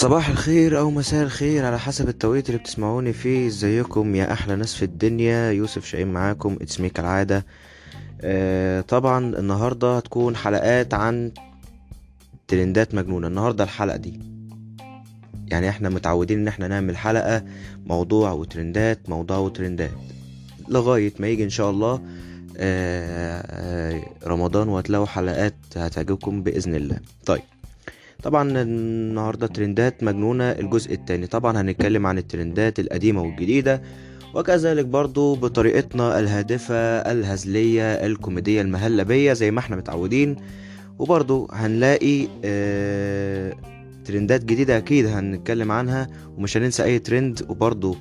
صباح الخير أو مساء الخير على حسب التوقيت اللي بتسمعوني فيه. إزيكم يا أحلى ناس في الدنيا؟ يوسف شاهين معاكم. it's me كالعادة. آه طبعا النهارده هتكون حلقات عن trendات مجنونة. النهارده الحلقة دي. يعني إحنا متعودين إن إحنا نعمل حلقة موضوع وترندات موضوع وترندات. لغاية ما يجي إن شاء الله آه آه رمضان وهتلاقوا حلقات هتعجبكم بإذن الله. طيب. طبعا النهارده ترندات مجنونة الجزء التاني طبعا هنتكلم عن الترندات القديمة والجديدة وكذلك برضو بطريقتنا الهادفة الهزلية الكوميدية المهلبية زي ما إحنا متعودين وبرضو هنلاقي آه ترندات جديدة أكيد هنتكلم عنها ومش هننسى أي ترند وبرضو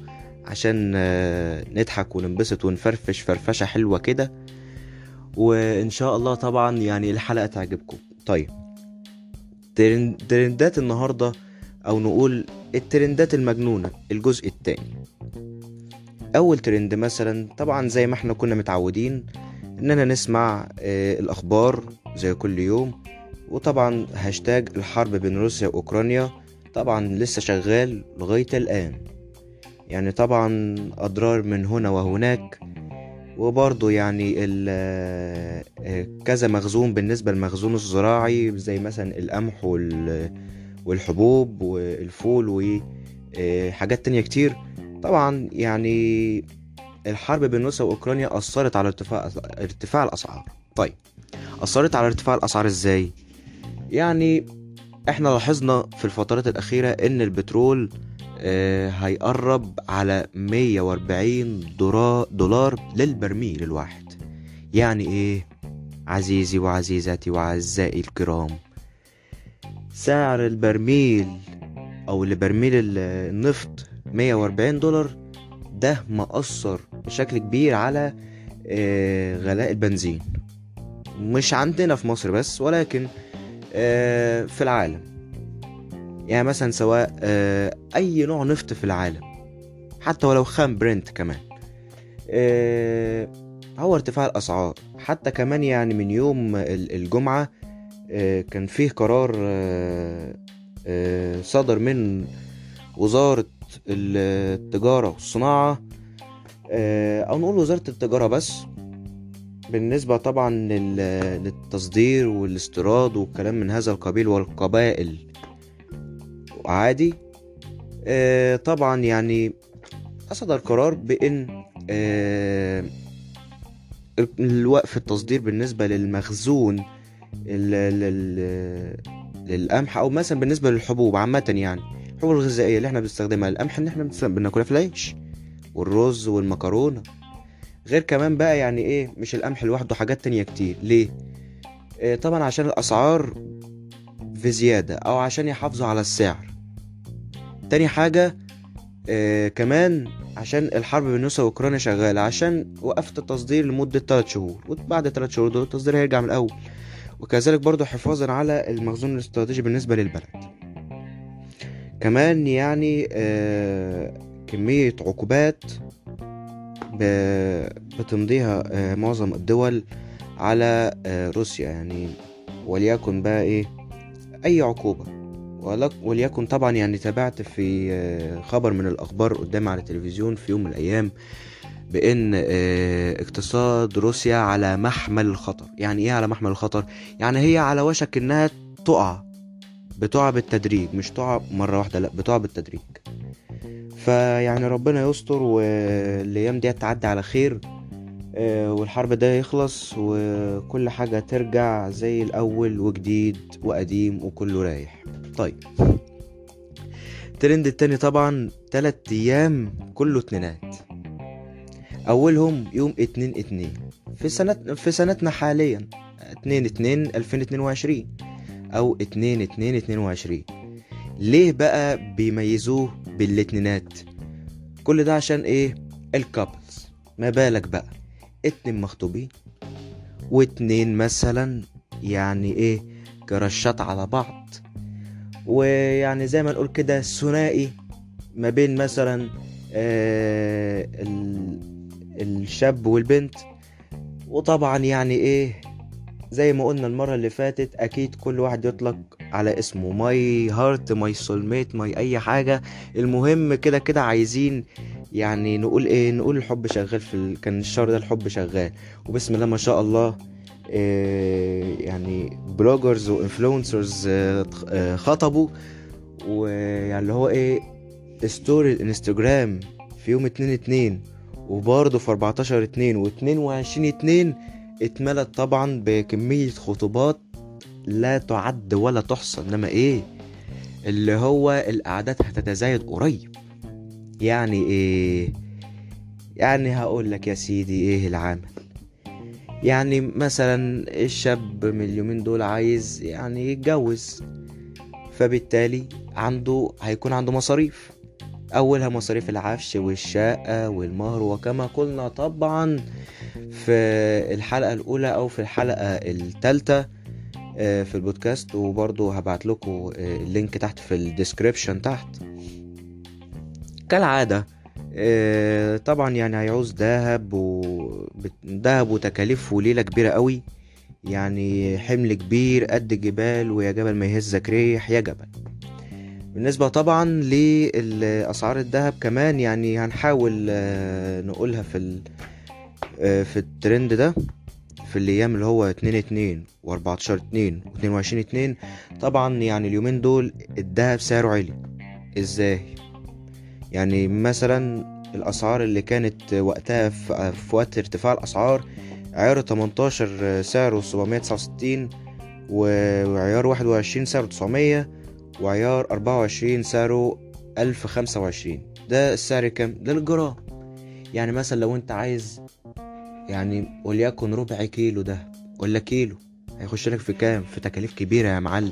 عشان آه نضحك وننبسط ونفرفش فرفشة حلوة كده. وإن شاء الله طبعا يعني الحلقة تعجبكم. طيب. ترندات النهاردة أو نقول الترندات المجنونة الجزء التاني. أول ترند مثلا طبعا زي ما إحنا كنا متعودين إننا نسمع آه، الأخبار زي كل يوم وطبعا هاشتاج الحرب بين روسيا وأوكرانيا طبعا لسه شغال لغاية الآن. يعني طبعا أضرار من هنا وهناك وبرضه يعني آه، كذا مخزون بالنسبة للمخزون الزراعي زي مثلا القمح وال- والحبوب والفول وحاجات تانية كتير طبعا يعني الحرب بين روسيا وأوكرانيا أثرت على ارتفاع ارتفاع الأسعار طيب أثرت على ارتفاع الأسعار إزاي؟ يعني إحنا لاحظنا في الفترات الأخيرة إن البترول آه، هيقرب على 140 درا- دولار للبرميل الواحد. يعني إيه؟ عزيزي وعزيزاتي وعزائي الكرام سعر البرميل أو لبرميل ال- النفط 140 دولار ده مأثر بشكل كبير على آه، غلاء البنزين. مش عندنا في مصر بس ولكن آه، في العالم. يعني مثلا سواء آه، أي نوع نفط في العالم حتى ولو خام برنت كمان آه، هو ارتفاع الأسعار. حتى كمان يعني من يوم ال- الجمعة آه، كان فيه قرار صدر من وزارة التجارة والصناعة أو نقول وزارة التجارة بس بالنسبة طبعا لل- للتصدير والاستيراد والكلام من هذا القبيل والقبائل. عادي. آه، طبعا يعني صدر قرار بإن آه، الوقف التصدير بالنسبة للمخزون للقمح أو مثلا بالنسبة للحبوب عامة يعني. الحبوب الغذائية اللي إحنا بنستخدمها القمح اللي إحنا بناكلها في العيش والرز والمكرونة. غير كمان بقى يعني إيه مش القمح لوحده حاجات تانية كتير. ليه؟ آه، طبعا عشان الأسعار في زيادة أو عشان يحافظوا على السعر. تاني حاجة آه كمان عشان الحرب بين روسيا وأوكرانيا شغالة عشان وقفت التصدير لمدة 3 شهور وبعد 3 شهور دول التصدير هيرجع من الأول. وكذلك برضو حفاظا على المخزون الاستراتيجي بالنسبة للبلد. كمان يعني آه كمية عقوبات بتمضيها آه معظم الدول على آه روسيا. يعني وليكن بقى إيه أي عقوبة. وليكن طبعا يعني تابعت في آه، خبر من الأخبار قدامي على التلفزيون في يوم من الأيام بإن آه، اقتصاد روسيا على محمل الخطر. يعني إيه على محمل الخطر؟ يعني هي على وشك إنها تقع بتقع بالتدريج مش تقع مرة واحدة لأ بتقع بالتدريج. فيعني ربنا يستر والأيام دي تعدي على خير. والحرب ده يخلص وكل حاجة ترجع زي الأول وجديد وقديم وكله رايح. طيب. الترند التاني طبعا تلات أيام كله اتنينات. أولهم يوم اتنين اتنين. في سنة في سنتنا حاليا اتنين اتنين ألفين اتنين وعشرين أو اتنين اتنين اتنين وعشرين. ليه بقى بيميزوه بالاتنينات؟ كل ده عشان إيه؟ الكابلز. ما بالك بقى. اتنين مخطوبين واتنين مثلا يعني إيه كرشات على بعض. ويعني زي ما نقول كده ثنائي ما بين مثلا آه ال- الشاب والبنت. وطبعا يعني إيه زي ما قلنا المرة اللي فاتت أكيد كل واحد يطلق على اسمه. my heart my soulmate my أي حاجة. المهم كده كده عايزين يعني نقول إيه نقول الحب شغال في ال... كان الشهر ده الحب شغال. وبسم الله ما شاء الله إيه يعني bloggers و influencers خطبوا. ويعني اللي هو إيه story الانستجرام في يوم اتنين اتنين وبرضه في 14 اتنين واتنين وعشرين اتنين اتملت طبعا بكمية خطوبات لا تعد ولا تحصى. إنما إيه؟ اللي هو الأعداد هتتزايد قريب. يعني إيه؟ يعني هقول لك يا سيدي إيه العمل يعني مثلا الشاب من اليومين دول عايز يعني يتجوز فبالتالي عنده هيكون عنده مصاريف. أولها مصاريف العفش والشقة والمهر وكما قلنا طبعا في الحلقة الأولى أو في الحلقة الثالثة في البودكاست. وبرضو هبعت لكم ال link تحت في ال description تحت. كالعادة. طبعا يعني هيعوز دهب و دهب وتكاليف وليلة كبيرة قوي. يعني حمل كبير قد جبال ويا جبل ما يهزك ريح يا جبل. بالنسبة طبعا لأسعار الذهب كمان يعني هنحاول نقولها في في الترند ده في الأيام اللي هو اتنين اتنين واربعتاشر اتنين واتنين وعشرين اتنين. طبعا يعني اليومين دول الدهب سعره عالي. إزاي؟ يعني مثلا الأسعار اللي كانت وقتها في وقت ارتفاع الأسعار عيار 18 سعره 769 وعيار 21 سعره 900 وعيار 24 سعره 1025 ده السعر كام؟ ده للجرام يعني مثلا لو أنت عايز يعني وليكن ربع كيلو ده ولا كيلو هيخش لك في كام؟ في تكاليف كبيرة يا معلم.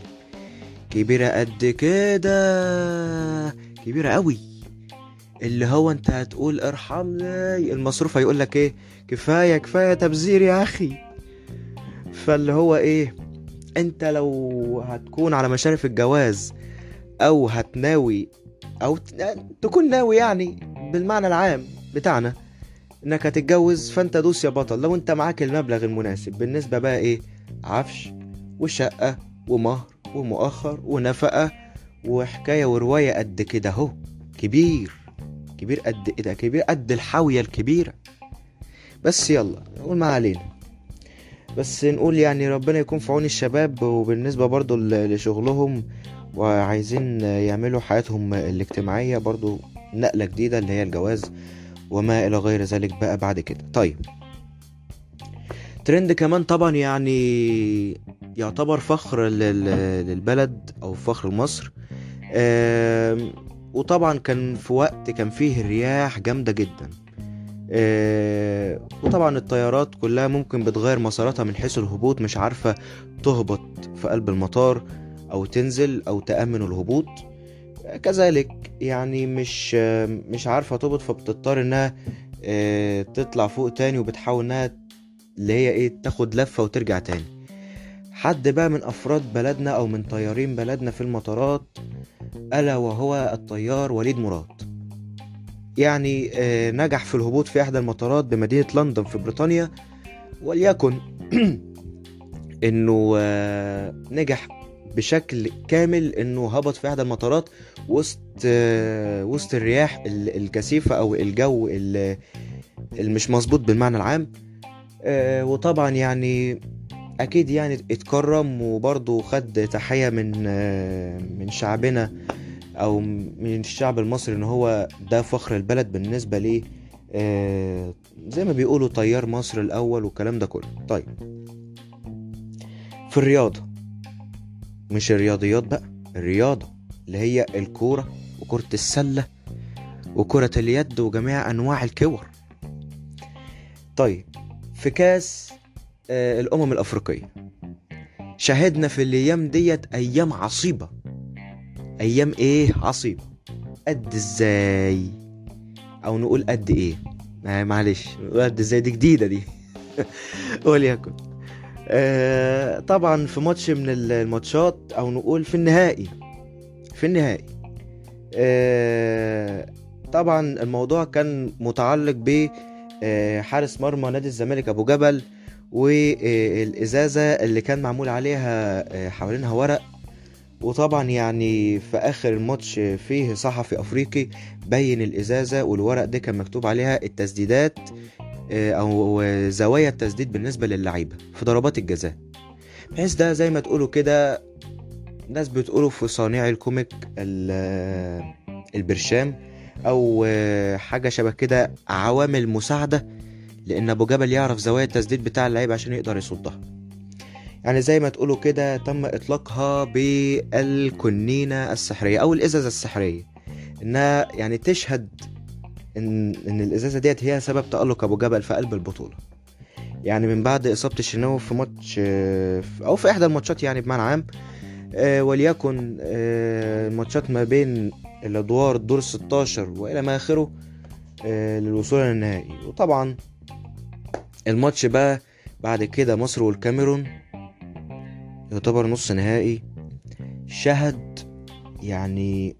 كبيرة قد كده. كبيرة قوي. اللي هو انت هتقول ارحمني المصروف هيقول لك إيه؟ كفاية كفاية تبذير يا أخي. فاللي هو إيه؟ أنت لو هتكون على مشارف الجواز أو هتناوي أو تكون ناوي يعني بالمعنى العام بتاعنا إنك هتتجوز فأنت دوس يا بطل. لو أنت معاك المبلغ المناسب بالنسبة بقى إيه؟ عفش وشقة ومهر ومؤخر ونفقة وحكاية ورواية قد كده أهو. كبير. كبير قد إيه ده كبير قد الحاوية الكبيرة. بس يلا نقول ما علينا. بس نقول يعني ربنا يكون في عون الشباب وبالنسبة برضو لشغلهم وعايزين يعملوا حياتهم الاجتماعية برضو نقلة جديدة اللي هي الجواز وما إلى غير ذلك بقى بعد كده. طيب. ترند كمان طبعا يعني يعتبر فخر للبلد أو فخر لمصر وطبعا كان في وقت كان فيه الرياح جامدة جدا. وطبعا الطيارات كلها ممكن بتغير مساراتها من حيث الهبوط مش عارفة تهبط في قلب المطار أو تنزل أو تأمن الهبوط. كذلك يعني مش مش عارفة تهبط فبتضطر إنها تطلع فوق تاني وبتحاول إنها اللي هي إيه تاخد لفة وترجع تاني. حد بقى من أفراد بلدنا أو من طيارين بلدنا في المطارات ألا وهو الطيار وليد مراد. يعني نجح في الهبوط في إحدى المطارات بمدينة لندن في بريطانيا وليكن إنه نجح بشكل كامل إنه هبط في إحدى المطارات وسط وسط الرياح الكثيفة أو الجو المش مظبوط بالمعنى العام. وطبعا يعني أكيد يعني اتكرم وبرضه خد تحية من من شعبنا أو من الشعب المصري إن هو ده فخر البلد بالنسبة ليه زي ما بيقولوا طيار مصر الأول والكلام ده كله. طيب. في الرياضة. مش الرياضيات بقى الرياضة اللي هي الكورة وكرة السلة وكرة اليد وجميع أنواع الكور. طيب. في كاس آه الأمم الأفريقية. شاهدنا في الأيام ديت أيام عصيبة. أيام إيه؟ عصيبة. قد إزاي؟ أو نقول قد إيه؟ آه معلش. قد إزاي؟ دي جديدة دي. وليكن. آه طبعا في ماتش من الماتشات أو نقول في النهائي. في النهائي. آه طبعا الموضوع كان متعلق ب حارس مرمى نادي الزمالك أبو جبل. والإزازة اللي كان معمول عليها حوالينها ورق. وطبعا يعني في آخر الماتش فيه صحفي أفريقي بين الإزازة والورق ده كان مكتوب عليها التسديدات آه، أو زوايا التسديد بالنسبة للعيبة في ضربات الجزاء. بحيث ده زي ما تقولوا كده ناس بتقولوا في صانع الكوميك ال- البرشام أو آه، حاجة شبه كده عوامل مساعدة لأن أبو جبل يعرف زوايا التسديد بتاع اللعيب عشان يقدر يصدها. يعني زي ما تقولوا كده تم إطلاقها بالكنينه السحرية أو الإزازة السحرية. إنها يعني تشهد ان إن الإزازة ديت هي سبب تألق أبو جبل في قلب البطولة. يعني من بعد إصابة الشناوي في ماتش آه، أو في إحدى الماتشات يعني بمعنى عام آه، وليكن آه، الماتشات ما بين الأدوار الدور 16 وإلى ما آخره آه، للوصول للنهائي وطبعا الماتش بقى بعد كده مصر والكاميرون يعتبر نص نهائي. شهد يعني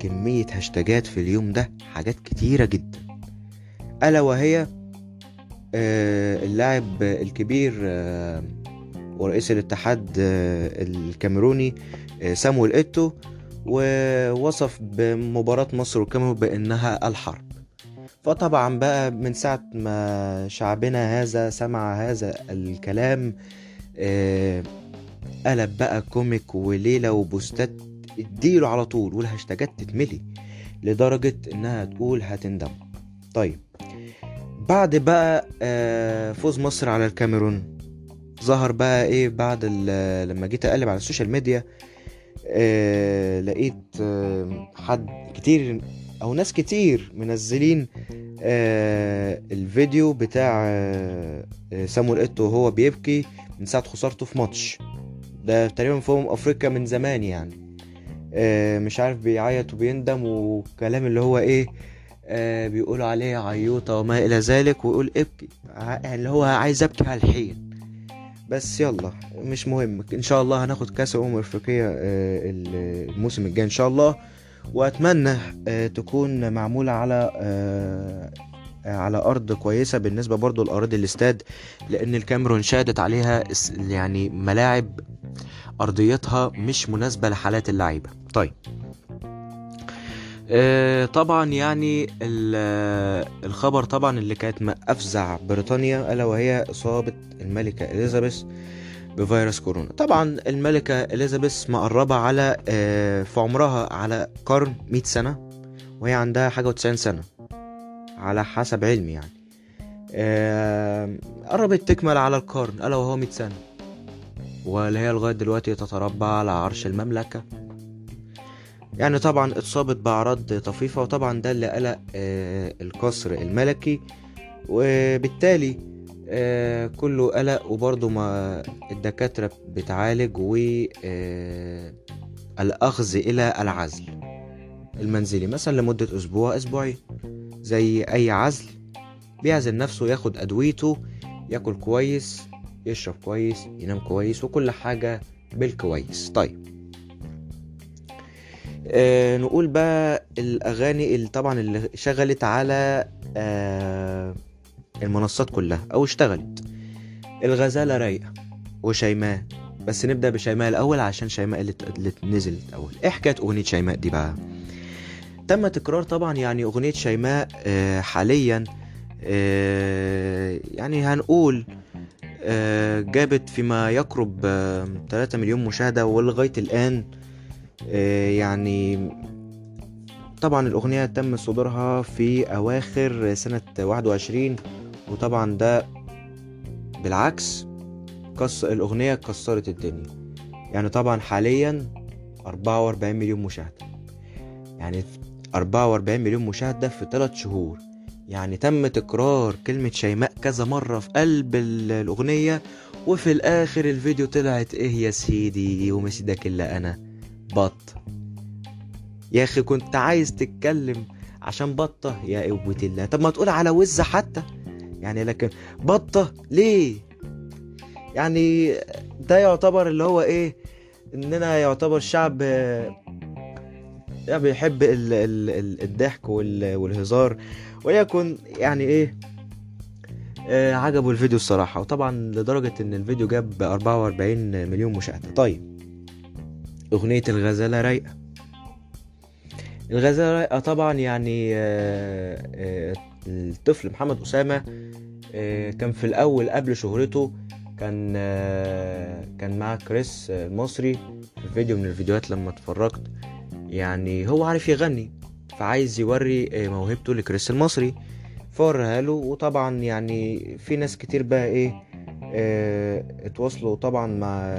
كمية هاشتاجات في اليوم ده حاجات كتيرة جدا. ألا وهي آه، اللاعب الكبير آه، ورئيس الاتحاد آه، الكاميروني سامويل إيتو ووصف بمباراة مصر والكاميرون بأنها الحرب. فطبعا بقى من ساعة ما شعبنا هذا سمع هذا الكلام آه، قلب بقى comic وليلة و postات اديله على طول وال hashtagات تتملي لدرجة إنها تقول هتندم. طيب بعد بقى آه، فوز مصر على الكاميرون ظهر بقى إيه بعد لما جيت أقلب على ال social media آه، لقيت حد كتير أو ناس كتير منزلين آه، الفيديو بتاع آه، آه، سامويل إيتو وهو بيبكي من ساعة خسارته في ماتش. ده تقريبا في أمم أفريقيا من زمان يعني. آه، مش عارف بيعيط وبيندم وكلام اللي هو إيه آه، بيقولوا عليه عيوطة وما إلى ذلك ويقول ابكي. اللي هو عايز أبكي على الحين بس يلا مش مهم. إن شاء الله هناخد كأس الأمم الأفريقية آه، الموسم الجاي إن شاء الله. وأتمنى آه، تكون معمولة على آه، على أرض كويسة. بالنسبة برضو لأراضي الاستاد لأن الكاميرون شهدت عليها يعني ملاعب أرضيتها مش مناسبة لحالات اللعيبة. طيب. آه، طبعا يعني ال- الخبر طبعا اللي كانت أفزع بريطانيا ألا وهي إصابة الملكة إليزابيث. بفيروس كورونا. طبعا الملكة إليزابيث مقربة على آه، في عمرها على قرن 100 سنة وهي عندها حاجة و90 سنة على حسب علمي يعني. آه، قربت تكمل على القرن ألا وهو 100 سنة واللي هي لغاية دلوقتي تتربع على عرش المملكة. يعني طبعا اتصابت بأعراض طفيفة وطبعا ده اللي قلق آه، القصر الملكي وبالتالي آه، كله قلق وبرضه ما الدكاترة بتعالج والأخذ إلى العزل المنزلي مثلا لمدة أسبوع أسبوعين زي أي عزل بيعزل نفسه ياخد أدويته ياكل كويس يشرب كويس ينام كويس وكل حاجة بالكويس طيب آه نقول بقى الأغاني اللي طبعا اللي شغلت على آه المنصات كلها أو اشتغلت. الغزالة رايقة وشيماء بس نبدأ بشيماء الأول عشان شيماء اللي, نزلت الأول إيه حكايه أغنية شيماء دي بقى. تم تكرار طبعا يعني أغنية شيماء آه حاليا آه يعني هنقول آه جابت فيما يقرب آه 3 مليون مشاهدة ولغاية الآن يعني طبعا الأغنية تم صدورها في أواخر سنة 21 وطبعا ده بالعكس كس الأغنية كسرت الدنيا. يعني طبعا حاليا 44 مليون مشاهدة. يعني 44 مليون مشاهدة في 3 شهور. يعني تم تكرار كلمة شيماء كذا مرة في قلب ال- الأغنية وفي الآخر الفيديو طلعت إيه يا سيدي ومسيدك إلا أنا. بط. يا أخي كنت عايز تتكلم عشان بطة يا قوة الله. طب ما تقول على وزة حتى. يعني لكن بطة ليه؟ يعني ده يعتبر اللي هو إيه؟ إننا يعتبر شعب آه، يعني بيحب ال ال ال الضحك وال والهزار وليكن يعني إيه؟ آه عجبه الفيديو الصراحة وطبعا لدرجة إن الفيديو جاب 44 مليون مشاهدة. طيب أغنية الغزالة رايقة. الغزالة رايقة طبعا يعني آه، آه، الطفل محمد أسامة آه، كان في الأول قبل شهرته كان كان مع كريس المصري. في فيديو من الفيديوهات لما اتفرجت يعني هو عارف يغني فعايز يوري موهبته لكريس المصري. فوراها له وطبعا يعني في ناس كتير بقى إيه اتواصلوا طبعا مع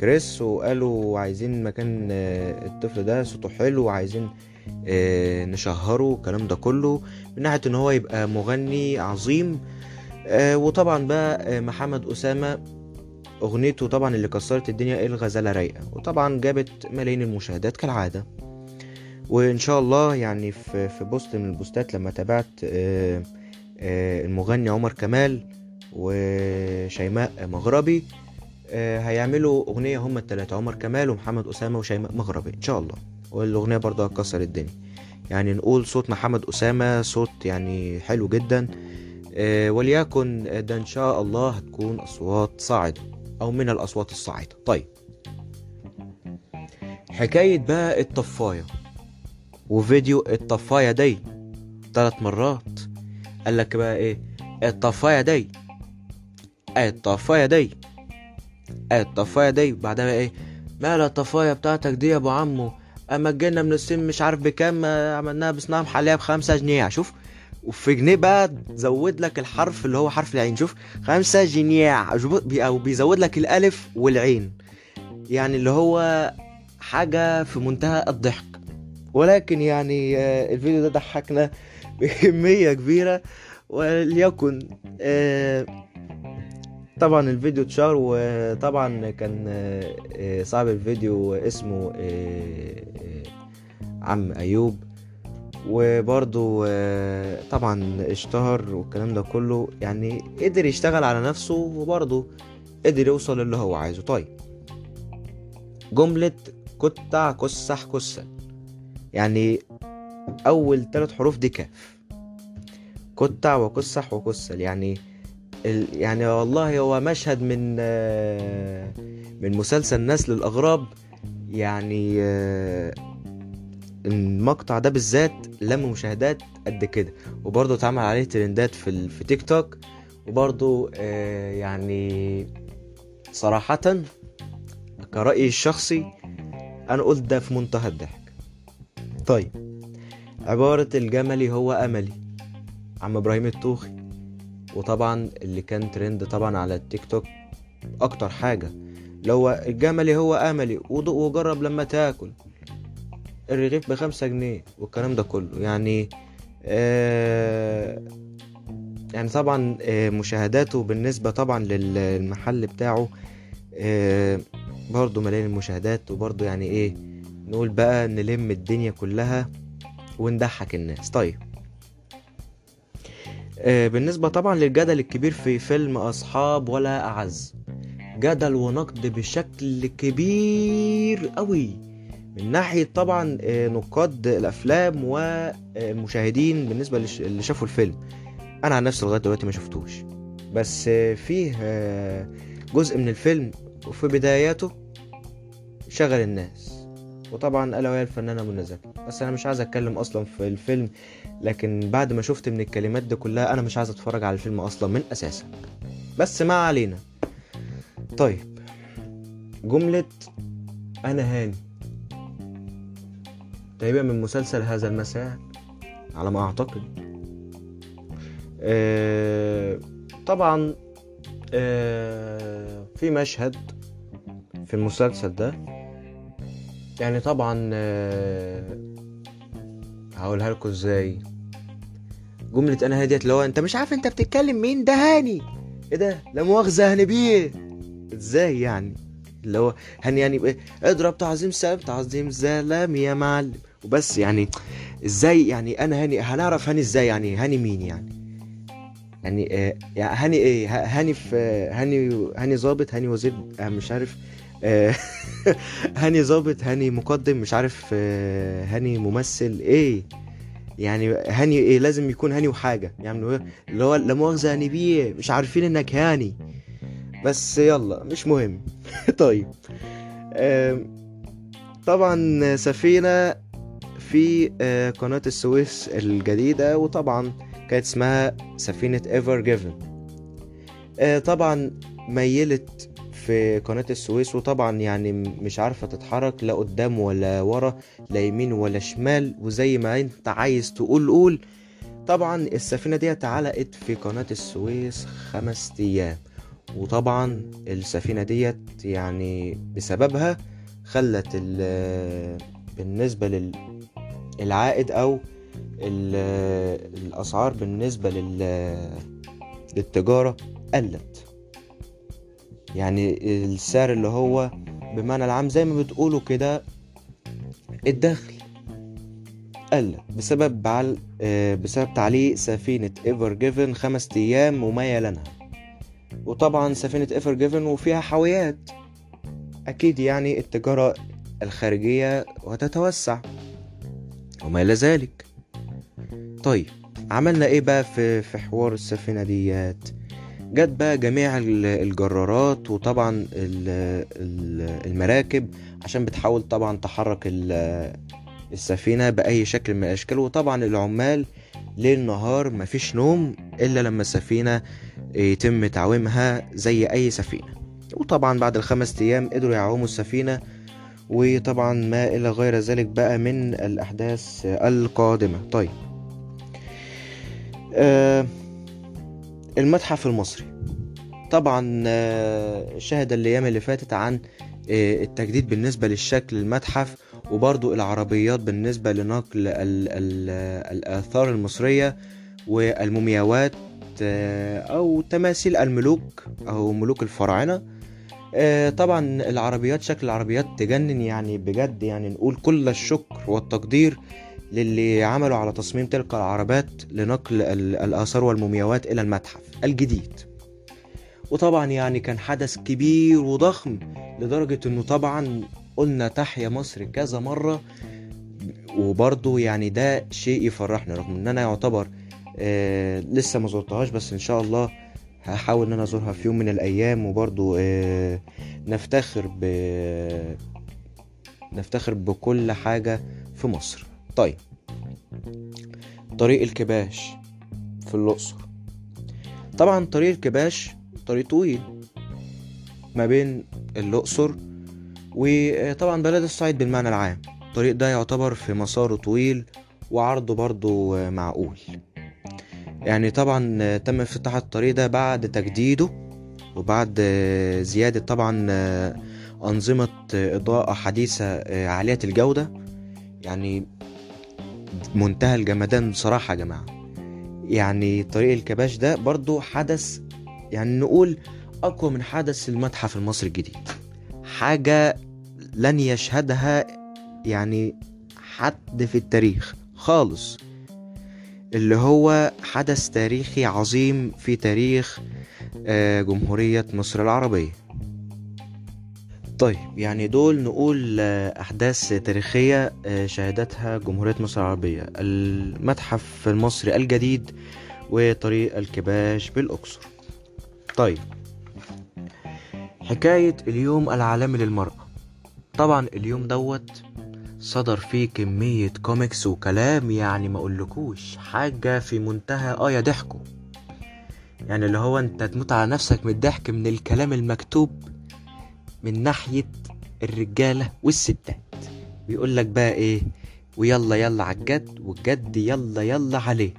كريس وقالوا عايزين مكان الطفل ده صوته حلو وعايزين نشهره الكلام ده كله من ناحية إن هو يبقى مغني عظيم. آه، وطبعا بقى آه، محمد أسامة أغنيته طبعا اللي كسرت الدنيا الغزالة رايقة وطبعا جابت ملايين المشاهدات كالعادة. وإن شاء الله يعني في في بوست من البوستات لما تابعت آه، آه، المغني عمر كمال وشيماء مغربي آه، هيعملوا أغنية هما التلاتة عمر كمال ومحمد أسامة وشيماء مغربي إن شاء الله. والأغنية برضه هتكسر الدنيا. يعني نقول صوت محمد أسامة صوت يعني حلو جدا. آه، وليكن ده إن شاء الله هتكون أصوات صاعدة أو من الأصوات الصاعدة. طيب. حكاية بقى الطفاية وفيديو الطفاية دي ثلاث مرات. قال لك بقى إيه؟ الطفاية دي الطفاية دي الطفاية دي بعدها بقى إيه؟ مالها الطفاية بتاعتك دي يا أبو عمو؟ أما جينا من الصين مش عارف بكام آه، عملناها بصناعة محلية بخمسة جنيه شوف. وفي جنيه بقى زود لك الحرف اللي هو حرف العين شوف. خمسة جنيه أو بيزود لك الألف والعين. يعني اللي هو حاجة في منتهى الضحك. ولكن يعني آه، الفيديو ده ضحكنا بكمية كبيرة. وليكن آه، طبعا الفيديو اتشهر وطبعا كان صاحب الفيديو اسمه عم أيوب. وبرضه آه، طبعا اشتهر والكلام ده كله يعني قدر يشتغل على نفسه وبرضه قدر يوصل اللي هو عايزه. طيب جملة كتع كسح كسل يعني أول ثلاث حروف دي كاف. كتع وكسح وكسل. يعني ال... يعني والله هو مشهد من آه، من مسلسل نسل الأغراب. يعني آه، المقطع ده بالذات لم مشاهدات قد كده. وبرضه اتعمل عليه ترندات في. في تيك توك. وبرضه آه، يعني صراحة كرأيي الشخصي أنا قلت ده في منتهى الضحك. طيب عبارة الجملي هو أملي عم إبراهيم الطوخي وطبعا اللي كان ترند طبعا على التيك توك أكتر حاجة اللي هو الجملي هو أملي. وجرب لما تاكل. الرغيف بخمسة جنيه والكلام ده كله. يعني آه يعني طبعا آه مشاهداته بالنسبة طبعا للمحل بتاعه آه برضه ملايين المشاهدات. وبرضه يعني إيه نقول بقى نلم الدنيا كلها ونضحك الناس. طيب. آه بالنسبة طبعا للجدل الكبير في فيلم أصحاب ولا أعز. جدل ونقد بشكل كبير قوي من ناحية طبعا آه، نقاد الأفلام والمشاهدين بالنسبة للش- اللي شافوا الفيلم. أنا عن نفسي لغاية دلوقتي ما شفتوش. بس آه، فيه آه، جزء من الفيلم وفي بداياته شغل الناس. وطبعا ألا وهي الفنانة منى زكي. بس أنا مش عايز أتكلم أصلا في الفيلم لكن بعد ما شفت من الكلمات دي كلها أنا مش عايز أتفرج على الفيلم أصلا من أساسا. بس ما علينا. طيب. جملة أنا هاني. تقريبا من مسلسل هذا المساء على ما أعتقد. آه طبعا آه في مشهد في المسلسل ده. يعني طبعا آه هقولها لكم إزاي. جملة أنا هاديت اللي هو أنت مش عارف أنت بتتكلم مين؟ ده هاني. إيه ده؟ لا مؤاخذة هاني بيه. إزاي يعني؟ اللي هو هاني يعني بإيه؟ اضرب تعظيم سلام تعظيم سلام يا معلم. وبس يعني إزاي يعني أنا هاني هنعرف هاني إزاي يعني هاني مين يعني؟ يعني آه يعني هاني إيه؟ هاني في هاني هاني ظابط هاني وزير آه مش عارف آه هاني ظابط هاني مقدم مش عارف آه هاني ممثل إيه؟ يعني هاني إيه؟ لازم يكون هاني وحاجة. يعني اللي هو- لا مؤاخذة هاني بيه مش عارفين إنك هاني. بس يلا مش مهم. طيب. طبعا سفينة في آه، قناة السويس الجديدة وطبعا كانت اسمها سفينة ايفر جيفن طبعا ميلت في قناة السويس وطبعا يعني مش عارفة تتحرك لا قدام ولا ورا لا يمين ولا شمال وزي ما انت عايز تقول قول. طبعا السفينة دي علقت في قناة السويس خمس أيام. وطبعا السفينة ديت يعني بسببها خلت ال- بالنسبة للعائد أو ال- الأسعار بالنسبة لل- للتجارة قلت يعني السعر اللي هو بمعنى العام زي ما بتقولوا كده الدخل قل بسبب. آه، بسبب تعليق سفينة ايفر جيفن خمس أيام وما يلنها وطبعا سفينة ايفر جيفن وفيها حاويات. أكيد يعني التجارة الخارجية وتتوسع وما إلى ذلك. طيب عملنا إيه بقى في في حوار السفينة ديات جت بقى جميع ال- الجرارات وطبعا ال- ال- المراكب عشان بتحاول طبعا تحرك ال- السفينة بأي شكل من الأشكال. وطبعا العمال ليل نهار مفيش نوم إلا لما السفينة يتم تعويمها زي أي سفينة. وطبعا بعد الخمس أيام قدروا يعوموا السفينة وطبعا ما إلى غير ذلك بقى من الأحداث القادمة. طيب. آه المتحف المصري. طبعا آه، شهد الأيام اللي فاتت عن آه، التجديد بالنسبة للشكل المتحف وبرضو العربيات بالنسبة لنقل ال ال الآثار المصرية والمومياوات آه، أو تماثيل الملوك أو ملوك الفراعنة. آه، طبعا العربيات شكل العربيات تجنن يعني بجد يعني نقول كل الشكر والتقدير للي عملوا على تصميم تلك العربات لنقل ال- الآثار والمومياوات إلى المتحف الجديد. وطبعا يعني كان حدث كبير وضخم لدرجة إنه طبعا قلنا تحيا مصر كذا مرة وبرضه يعني ده شيء يفرحني رغم ان أنا يعتبر آه لسه ما زرتهاش بس إن شاء الله هحاول إن أنا أزورها في يوم من الأيام. وبرضه آه نفتخر ب نفتخر بكل حاجة في مصر. طيب طريق الكباش في الأقصر. طبعا طريق الكباش طريق طويل ما بين الأقصر وطبعا بلد الصعيد بالمعنى العام. الطريق ده يعتبر في مساره طويل وعرضه برضه معقول. يعني طبعا تم افتتاح الطريق ده بعد تجديده وبعد زيادة طبعا أنظمة إضاءة حديثة عالية الجودة. يعني منتهى الجمدان بصراحة يا جماعة. يعني طريق الكباش ده برضو حدث يعني نقول أقوى من حدث المتحف المصري الجديد. حاجة لن يشهدها يعني حد في التاريخ خالص. اللي هو حدث تاريخي عظيم في تاريخ آه، جمهورية مصر العربية. طيب يعني دول نقول آه، أحداث تاريخية آه، شهدتها جمهورية مصر العربية. المتحف المصري الجديد وطريق الكباش بالأقصر. طيب حكاية اليوم العالمي للمرأة. طبعا اليوم دوت صدر فيه كمية كوميكس وكلام يعني ما أقولكوش حاجة في منتهى آه يا ضحكوا. يعني اللي هو أنت تموت على نفسك من الضحك من الكلام المكتوب من ناحية الرجالة والستات. بيقول لك بقى إيه؟ ويلا يلا عالجد والجد يلا يلا عليه.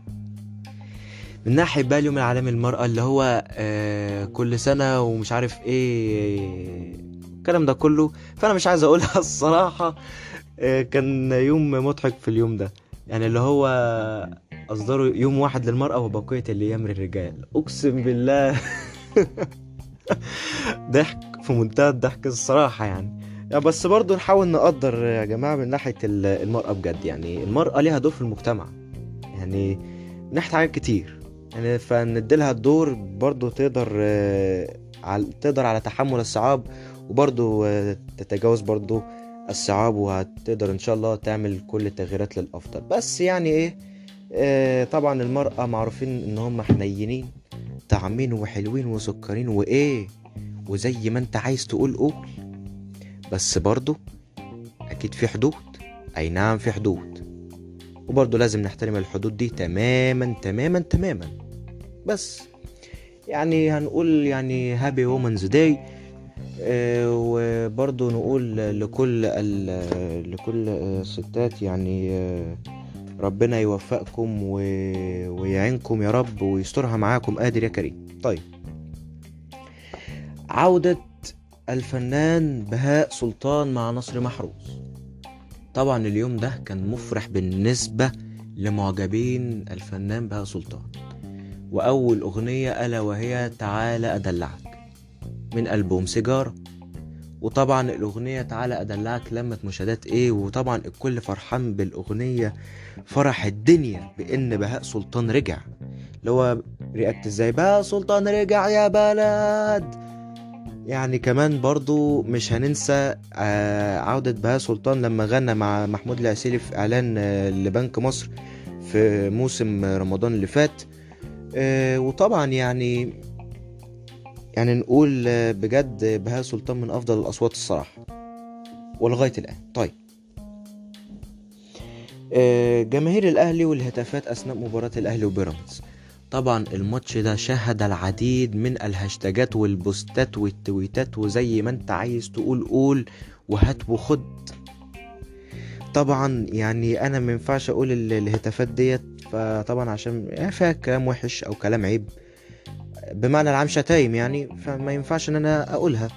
من ناحية بقى اليوم العالمي للمرأة اللي هو آه كل سنة ومش عارف إيه الكلام ده كله. فأنا مش عايز أقولها الصراحة. كان يوم مضحك في اليوم ده. يعني اللي هو أصدروا يوم واحد للمرأة وبقية الأيام للرجال. أقسم بالله. ضحك في منتهى الضحك الصراحة يعني. يا بس برضو نحاول نقدر يا جماعة من ناحية ال- المرأة بجد يعني. المرأة ليها دور في المجتمع. يعني من ناحية حاجات كتير. يعني فنديلها الدور برضو تقدر آه، على تقدر على تحمل الصعاب وبرضو آه، تتجاوز برضو الصعاب وهتقدر إن شاء الله تعمل كل التغييرات للأفضل. بس يعني إيه؟ آه، طبعا المرأة معروفين إن هم حنينين طعمين وحلوين وسكرين وإيه؟ وزي ما أنت عايز تقول قول. بس برضو أكيد في حدود. أي نعم في حدود. وبرضه لازم نحترم الحدود دي تماما تماما تماما. بس يعني هنقول يعني هابي وومنز داي. وبرضه نقول لكل لكل الستات يعني آه، ربنا يوفقكم. ويعينكم يا رب ويسترها معاكم. قادر يا كريم. طيب. عودة الفنان بهاء سلطان مع نصر محروس. طبعا اليوم ده كان مفرح بالنسبة لمعجبين الفنان بهاء سلطان. وأول أغنية ألا وهي تعالى أدلعك. من ألبوم سيجارة. وطبعا الأغنية تعالى أدلعك لمت مشاهدات إيه وطبعا الكل فرحان بالأغنية. فرح الدنيا بإن بهاء سلطان رجع. اللي هو رياكت إزاي بهاء سلطان رجع يا بلد. يعني كمان برضو مش هننسى آه، عودة بهاء سلطان لما غنى مع محمود العسيلي في إعلان آه، لبنك مصر في موسم رمضان اللي فات. آه، وطبعا يعني يعني نقول بجد بهاء سلطان من أفضل الأصوات الصراحة ولغاية الآن. طيب. آه، جماهير الأهلي والهتافات أثناء مباراة الأهلي وبيراميدز. طبعا الماتش ده شهد العديد من الهاشتاجات والبوستات والتويتات وزي ما أنت عايز تقول قول وهات وخد. طبعا يعني أنا ما ينفعش أقول ال- الهتافات ديت فطبعا عشان فيها كلام وحش أو كلام عيب بمعنى العام شتايم يعني فما ينفعش إن أنا أقولها.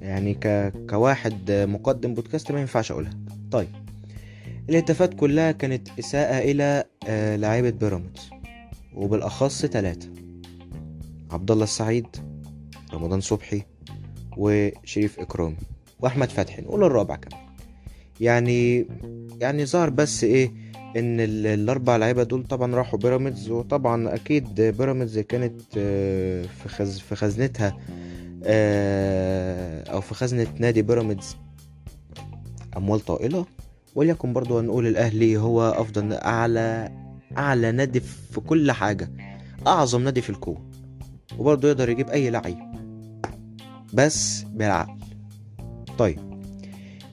يعني ك... كواحد مقدم بودكاست ما ينفعش أقولها. طيب الهتافات كلها كانت إساءة إلى آه، لاعيبة بيراميدز وبالأخص ثلاثة عبد الله السعيد رمضان صبحي وشريف اكرامي وأحمد فتحي. نقول الرابع كمان. يعني يعني ظهر بس إيه إن ال- الأربع لعيبة دول طبعا راحوا بيراميدز وطبعا أكيد بيراميدز كانت آه، في خز في خزنتها آه، أو في خزنة نادي بيراميدز. أموال طائلة وليكن برضو هنقول الأهلي هو أفضل أعلى أعلى نادي في كل حاجة أعظم نادي في الكون وبرضه يقدر يجيب أي لعيب بس بالعقل. طيب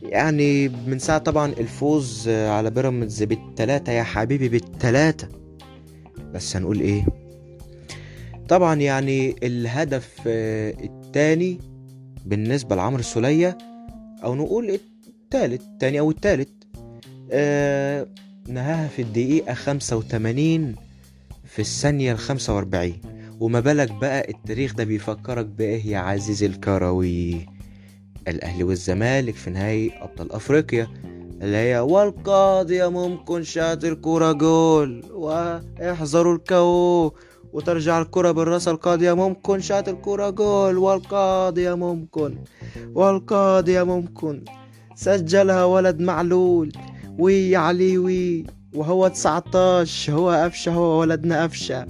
يعني من ساعة طبعا الفوز على بيراميدز بالتلاتة يا حبيبي بالتلاتة. بس هنقول إيه؟ طبعا يعني الهدف آه، التاني بالنسبة لعمرو السولية أو نقول التالت التاني أو التالت. آه نهاها في الدقيقة خمسة وتمانين في الثانية الخمسة وأربعين. وما بالك بقى التاريخ ده بيفكرك بإيه يا عزيزي الكروي؟ الأهلي والزمالك في نهائي أبطال أفريقيا اللي هي والقاضية ممكن شات الكرة جول واحذروا الكو وترجع الكرة بالرأس القاضية ممكن شات الكرة جول والقاضية ممكن والقاضية ممكن. سجلها ولد معلول وي علي وي وهو 19 هو قفشة هو ولدنا قفشة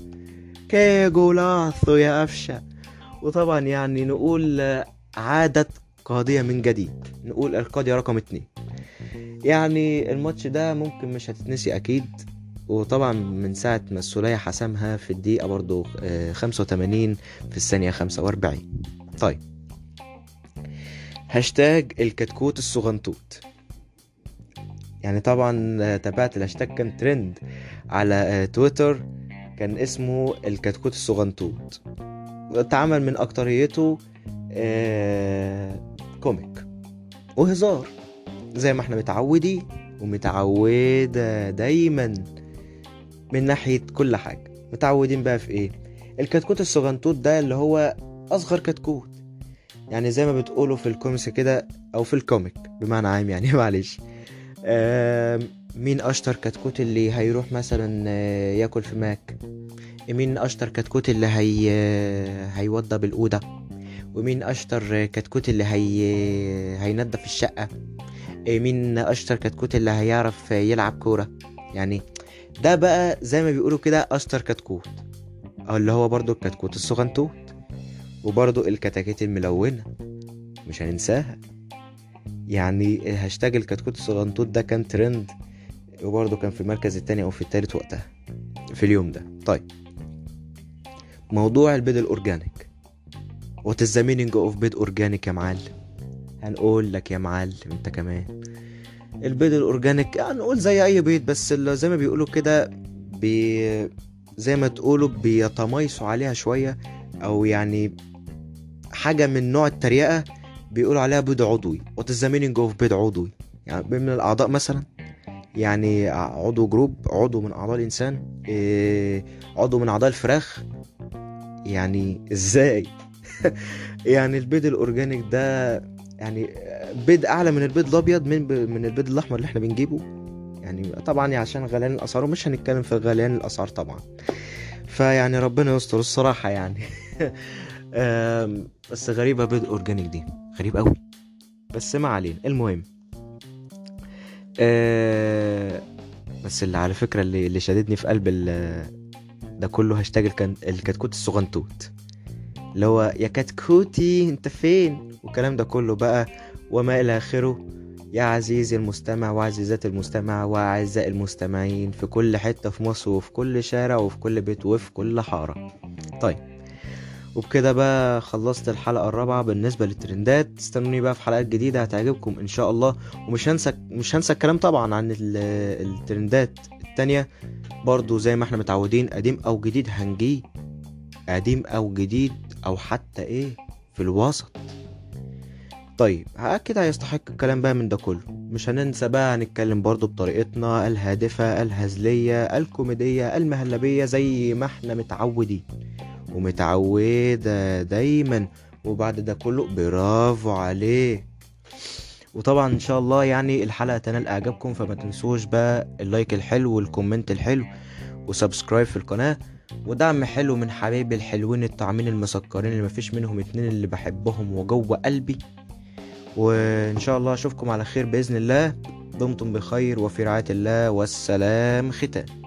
كي جولاثو يا قفشة وطبعا يعني نقول عادت قاضية من جديد. نقول القاضية رقم اتنين. يعني الماتش ده ممكن مش هتتنسي أكيد. وطبعا من ساعة ما السولية حسمها في الدقيقة برضو آه، 85 في الثانية 45 طيب. هاشتاج الكتكوت الصغنطوط يعني طبعا آه، تابعت الهاشتاج كان ترند على آه، تويتر. كان اسمه الكتكوت الصغنطوط اتعمل من أكتريته آه، comic. وهزار زي ما إحنا متعودين ومتعودة دايما من ناحية كل حاجة. متعودين بقى في إيه؟ الكتكوت الصغنطوط ده اللي هو أصغر كتكوت. يعني زي ما بتقولوا في الكوميكس كده أو في ال comic بمعنى عام يعني معلش. مين أشطر كتكوت اللي هيروح مثلا آه، ياكل في ماك؟ مين أشطر كتكوت اللي هي هيوضب الأوضة ومين أشطر كتكوت اللي هي هينضف الشقة؟ مين أشطر كتكوت اللي هيعرف يلعب كورة؟ يعني ده بقى زي ما بيقولوا كده أشطر كتكوت. أو اللي هو برضو الكتكوت الصغنطوط وبرضو الكتاكيت الملونة. مش هننساها. يعني هاشتاج الكتكوت الصغنطوط ده كان ترند وبرضه كان في المركز التاني أو في التالت وقتها في اليوم ده. طيب موضوع البيض ال organic. What is the meaning of بيض organic يا معلم؟ هنقول لك يا معلم أنت كمان. البيض ال organic يعني نقول زي أي بيض بس اللي زي ما بيقولوا كده بي زي ما تقولوا بيتميصوا عليها شوية أو يعني حاجة من نوع التريقة بيقولوا عليها بيض عضوي. What is the meaning of بيض عضوي؟ يعني من الأعضاء مثلا؟ يعني عضو group عضو من أعضاء الإنسان؟ إيه عضو من أعضاء الفراخ؟ يعني إزاي؟ يعني البيض ال organic ده يعني بيض أعلى من البيض الأبيض من. من البيض الأحمر اللي إحنا بنجيبه. يعني طبعا عشان غليان الأسعار ومش هنتكلم في غليان الأسعار طبعا. فيعني ربنا يستر الصراحة يعني. بس غريبة بيض organic دي. غريب قوي بس ما علينا. المهم. أه بس اللي على فكرة اللي اللي شددني في قلب ده كله هاشتاج الكتكوت الصغنطوط اللي هو يا كتكوتي انت فين؟ والكلام ده كله بقى. وما إلى آخره. يا عزيزي المستمع وعزيزات المستمع وأعزائي المستمعين في كل حتة في مصر وفي كل شارع وفي كل بيت وفي كل حارة. طيب. وبكده بقى خلصت الحلقة الرابعة بالنسبة للترندات. استنوني بقى في حلقات جديدة هتعجبكم إن شاء الله. ومش هنسى مش هنسى الكلام طبعا عن الترندات التانية. برضو زي ما إحنا متعودين قديم أو جديد هنجيه. قديم أو جديد أو حتى إيه في الوسط. طيب أكيد هيستحق الكلام بقى من ده كله. مش هننسى بقى هنتكلم برضو بطريقتنا الهادفة الهزلية الكوميدية المهلبية زي ما إحنا متعودين ومتعودة دايما. وبعد ده كله برافو عليك. وطبعا إن شاء الله يعني الحلقة تنال إعجابكم فما تنسوش بقى ال like الحلو وال comment الحلو و subscribe في القناة. ودعم حلو من حبايبي الحلوين الطعمين المسكرين اللي مفيش منهم اتنين اللي بحبهم وجوه قلبي. وإن شاء الله أشوفكم على خير بإذن الله. دمتم بخير وفي رعاية الله والسلام ختام.